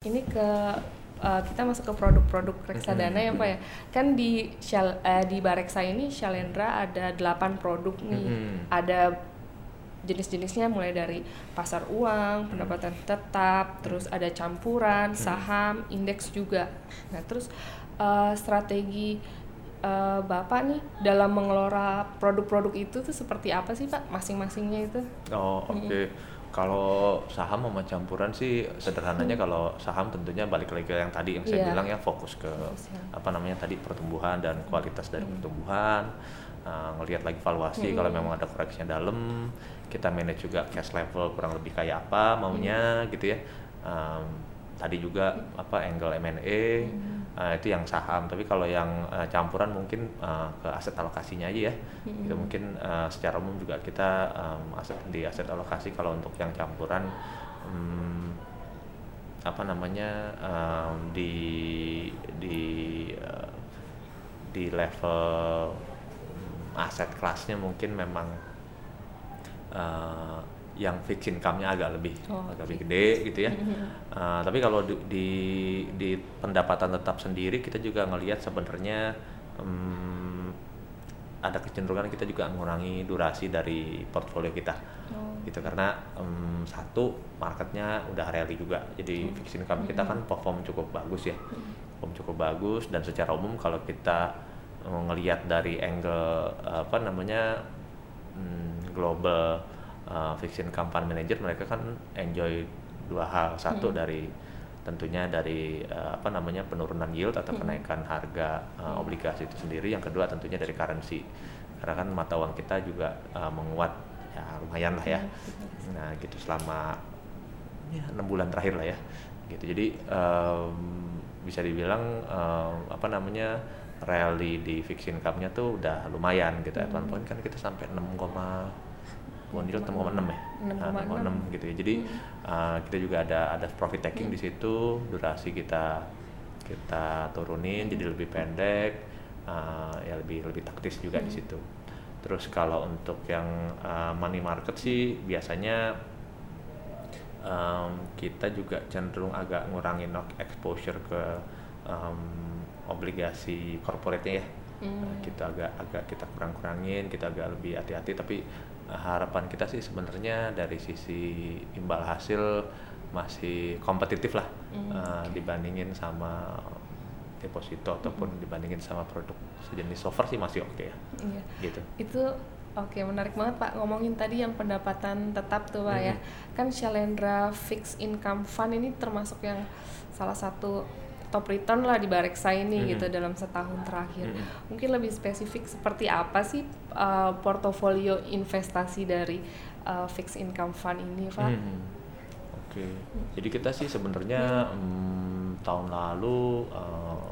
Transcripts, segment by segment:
ini ke uh, kita masuk ke produk-produk reksadana ya pak ya. Kan di Shell uh, di Bareksa ini Shalendra ada 8 produk nih. Mhm. ada jenis-jenisnya mulai dari pasar uang pendapatan tetap terus ada campuran saham indeks juga. Nah terus uh, strategi uh, bapak nih dalam mengelola produk-produk itu tuh seperti apa sih pak? Masing-masingnya itu. Oh oke. Kalau saham sama campuran sih sederhananya kalau saham tentunya balik lagi ke yang tadi yang saya Iya. bilang ya fokus ke Fokus, ya. apa namanya tadi pertumbuhan dan kualitas dari pertumbuhan. Uh, ngelihat lagi valuasi kalau memang ada koreksinya dalam, kita manage juga cash level kurang lebih kayak apa maunya gitu ya. Um, tadi juga apa angle M&A uh, itu yang saham. Tapi kalau yang uh, campuran mungkin uh, ke aset alokasinya aja ya. Itu mungkin uh, secara umum juga kita um, aset di aset alokasi kalau untuk yang campuran um, apa namanya um, di di uh, di level um, aset kelasnya mungkin memang uh, yang fixed income-nya agak lebih Oh, agak lebih gede gitu ya. Uh, tapi kalau di, di di pendapatan tetap sendiri kita juga ngelihat sebenarnya um, ada kecenderungan kita juga mengurangi durasi dari portfolio kita. Oh. gitu karena em, satu marketnya udah rally juga. Jadi fixed income kita kan perform cukup bagus ya. Perform cukup bagus dan secara umum kalau kita eh, ngelihat dari angle apa namanya global fixed income fund manager mereka kan enjoy dua hal. Satu dari tentunya dari eh, apa namanya penurunan yield atau kenaikan harga eh, obligasi itu sendiri. Yang kedua tentunya dari currency. Karena kan mata uang kita juga eh, menguat. Ya lumayan lah ya. Nah gitu selama ya enam bulan terakhir lah ya. Gitu. Jadi em, bisa dibilang em, apa namanya rally di fixed income-nya tuh udah lumayan gitu ya poin kan kita sampai 6, bond yield 6,6 ya? Nah, 6,6 gitu ya. Jadi uh, kita juga ada ada profit taking di situ. Durasi kita kita turunin jadi lebih pendek uh, ya lebih lebih taktis juga di situ. Terus kalau untuk yang uh, money market sih biasanya um, kita juga cenderung agak ngurangin exposure ke um, obligasi corporate-nya ya. Nah, kita agak agak kita kurang-kurangin kita agak lebih hati-hati. Tapi harapan kita sih sebenarnya dari sisi imbal hasil masih kompetitif lah uh, dibandingin sama deposito ataupun dibandingin sama produk sejenis software sih masih oke ya. Iya. gitu. Itu oke menarik banget Pak. Ngomongin tadi yang pendapatan tetap tuh Pak ya. Kan Shalendra Fixed Income Fund ini termasuk yang salah satu top return lah di Bareksa ini gitu dalam setahun terakhir. Mungkin lebih spesifik seperti apa sih uh, portofolio investasi dari uh, Fixed Income Fund ini Pak? Hmm. Oke, jadi kita sih sebenarnya mm, tahun lalu eh,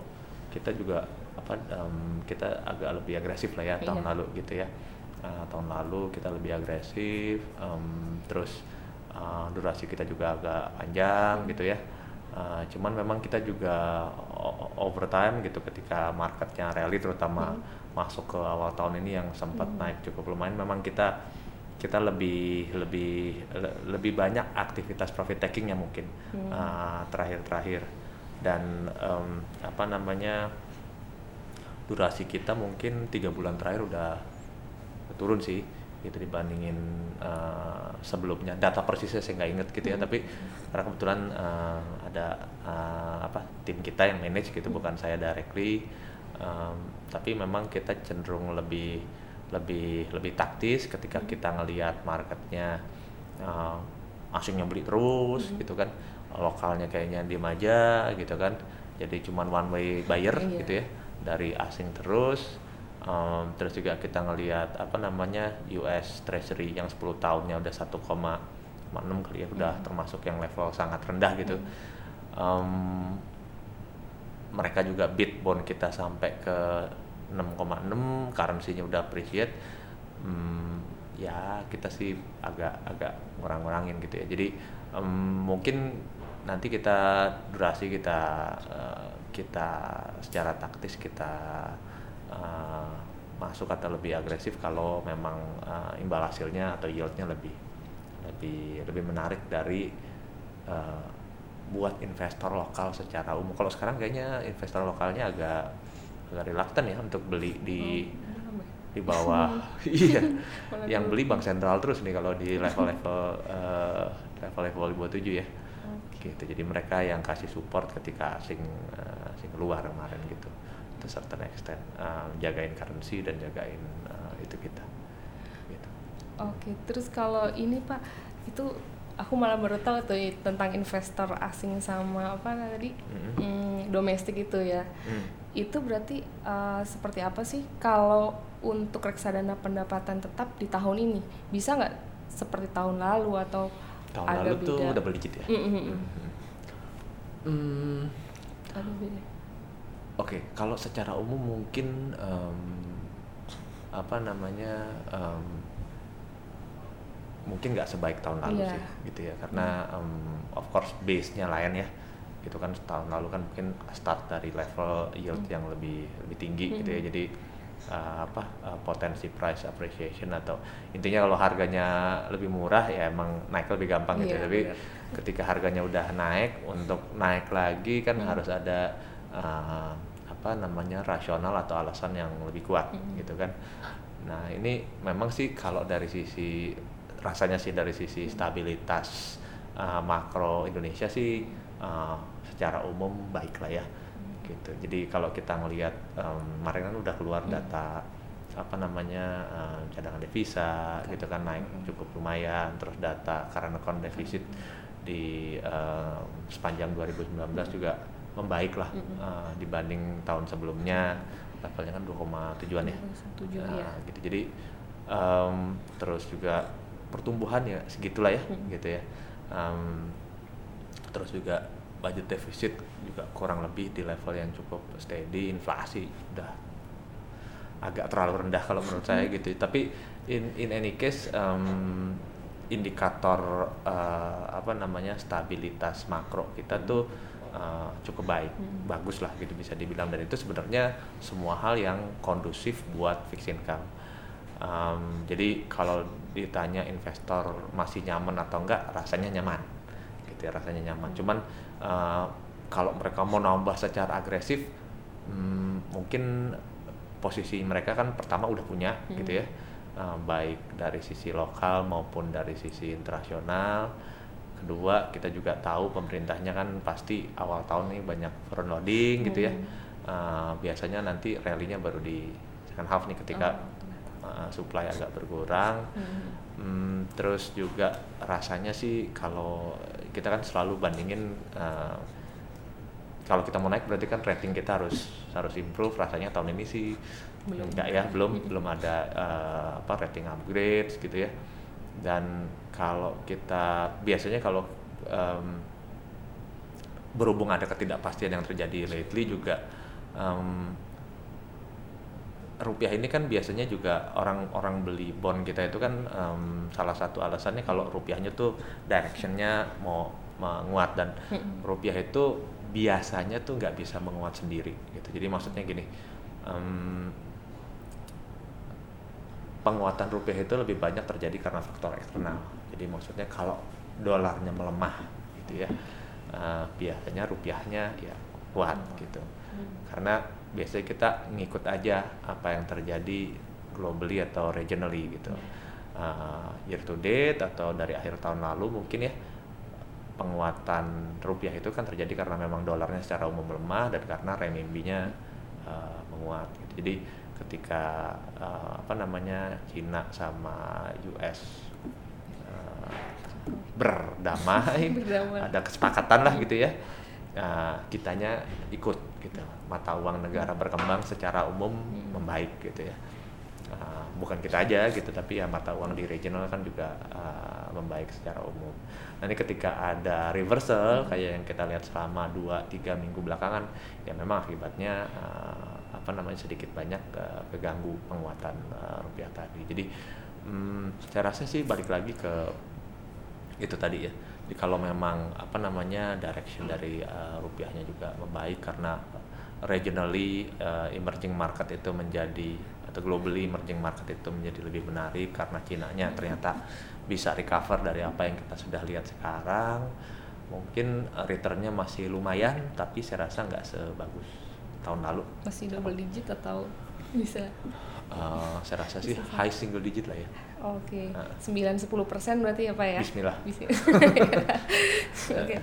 kita juga apa em, kita agak lebih agresif lah ya tahun Iya. lalu gitu ya. Eh, tahun lalu kita lebih agresif, em, terus eh, durasi kita juga agak panjang gitu ya. Eh, cuman memang kita juga over time gitu ketika marketnya rally terutama masuk ke awal tahun ini yang sempat naik cukup lumayan memang kita kita lebih lebih le- lebih banyak aktivitas profit takingnya mungkin uh, terakhir-terakhir. Dan em, apa namanya durasi kita mungkin tiga bulan terakhir udah turun sih gitu dibandingin uh, sebelumnya. Data persisnya saya nggak inget gitu ya tapi karena kebetulan uh, ada uh, apa tim kita yang manage gitu bukan saya directly um, tapi memang kita cenderung lebih lebih lebih taktis ketika kita ngelihat marketnya uh, asingnya beli terus gitu kan. Lokalnya kayaknya diem aja gitu kan. Jadi cuman one way buyer Iya. gitu ya dari asing terus Um, terus juga kita ngelihat apa namanya US Treasury yang 10 tahunnya udah 1,6 kali ya udah termasuk yang level sangat rendah gitu. Um, mereka juga bid bond kita sampai ke 6,6 currency-nya udah appreciate. Hmm, ya kita sih agak agak ngurang-ngurangin gitu ya. Jadi em, mungkin nanti kita durasi kita eh, kita secara taktis kita eh, masuk atau lebih agresif kalau memang eh, imbal hasilnya atau yieldnya lebih lebih lebih menarik dari eh, buat investor lokal secara umum. Kalau sekarang kayaknya investor lokalnya agak agak reluctant ya untuk beli di Oh, di bawah. Iya. Yang beli bank sentral terus nih kalau di level-level eh, level-level di bawah tujuh ya. Oke. gitu. Jadi mereka yang kasih support ketika asing eh, asing keluar kemarin gitu to certain extent eh, jagain currency dan jagain eh, itu kita gitu Oke, terus kalau ini Pak, itu aku malah baru tahu tuh tentang investor asing sama apa tadi Mm-mm. Hmm, domestik itu ya. Hmm. Itu berarti uh, seperti apa sih kalau untuk reksadana pendapatan tetap di tahun ini bisa nggak seperti tahun lalu atau tahun ada lalu tuh beda? double digit ya Mm, mm, mm. Hmm, Ada beda. Oke, kalau secara umum mungkin em, apa namanya em, mungkin nggak sebaik tahun lalu Iya. sih, gitu ya, karena em, of course base-nya lain ya, gitu kan tahun lalu kan mungkin start dari level yield Hmm. yang lebih lebih tinggi gitu ya, Hmm. jadi eh, apa eh, potensi price appreciation atau intinya kalau harganya lebih murah ya emang naik lebih gampang gitu, ya. Iya, tapi benar. ketika harganya udah naik untuk naik lagi kan Hmm. harus ada uh, apa namanya rasional atau alasan yang lebih kuat Hmm. gitu kan. Nah ini memang sih kalau dari sisi rasanya sih dari sisi stabilitas uh, makro Indonesia sih uh, secara umum baik lah ya gitu. Jadi kalau kita ngelihat um, kemarin kan udah keluar data apa namanya uh, cadangan devisa gitu kan naik cukup lumayan. Terus data current account deficit di uh, sepanjang 2019 juga membaik lah Mm-mm. uh, dibanding tahun sebelumnya. Levelnya kan 2,7an ya? Nah, iya. gitu. Jadi um, terus juga pertumbuhan ya segitulah ya Mm. gitu ya. Um, terus juga budget defisit juga kurang lebih di level yang cukup steady. Inflasi udah agak terlalu rendah kalau menurut saya gitu. Tapi in in any case um, indikator uh, apa namanya stabilitas makro kita tuh uh, cukup baik. Hmm. bagus lah gitu bisa dibilang. Dan itu sebenarnya semua hal yang kondusif buat fixed income. Um, jadi kalau ditanya investor masih nyaman atau enggak rasanya nyaman. Gitu ya rasanya nyaman. Cuman uh, kalau mereka mau nambah secara agresif hmm, mungkin posisi mereka kan pertama udah punya Hmm. gitu ya. Uh, baik dari sisi lokal maupun dari sisi internasional kedua kita juga tahu pemerintahnya kan pasti awal tahun ini banyak front loading gitu ya Hmm. Uh, biasanya nanti rally-nya baru di second half nih ketika Oh, uh, supply agak berkurang Hmm. Hmm, terus juga rasanya sih kalau kita kan selalu bandingin uh, kalau kita mau naik berarti kan rating kita harus harus improve rasanya tahun ini sih Belum. enggak ya belum belum ada uh, apa rating upgrade gitu ya dan kalau kita biasanya kalau um, berhubung ada ketidakpastian yang terjadi lately juga um, rupiah ini kan biasanya juga orang-orang beli bond kita itu kan em, salah satu alasannya kalau rupiahnya tuh directionnya mau menguat dan rupiah itu biasanya tuh nggak bisa menguat sendiri gitu. Jadi maksudnya gini em, penguatan rupiah itu lebih banyak terjadi karena faktor eksternal. Jadi maksudnya kalau dolarnya melemah gitu ya eh, biasanya rupiahnya ya kuat gitu. Hmm. karena biasanya kita ngikut aja apa yang terjadi globally atau regionally gitu. Uh, year to date atau dari akhir tahun lalu mungkin ya penguatan rupiah itu kan terjadi karena memang dolarnya secara umum melemah dan karena renminbinya uh, menguat gitu. jadi ketika uh, apa namanya Cina sama US uh, berdamai. Berdamai. ada kesepakatan lah gitu ya. Uh, kitanya ikut gitu. Mata uang negara berkembang secara umum Hmm. membaik gitu ya. Uh, bukan kita aja gitu tapi ya mata uang di regional kan juga uh, membaik secara umum. Nanti ketika ada reversal kayak yang kita lihat selama 2-3 minggu belakangan ya memang akibatnya uh, apa namanya sedikit banyak uh, keganggu penguatan uh, rupiah tadi jadi hmm, saya rasa sih balik lagi ke itu tadi ya. Jadi kalau memang apa namanya direction dari uh, rupiahnya juga membaik karena regionally uh, emerging market itu menjadi atau globally emerging market itu menjadi lebih menarik karena Cina-nya ternyata bisa recover dari apa yang kita sudah lihat sekarang. mungkin returnnya masih lumayan tapi saya rasa nggak sebagus tahun lalu Masih double digit atau bisa? Uh, saya rasa sih Bisa. high single digit lah ya Oke, Ah. 9-10 persen berarti ya Pak ya? Bismillah Bismillah. Oke.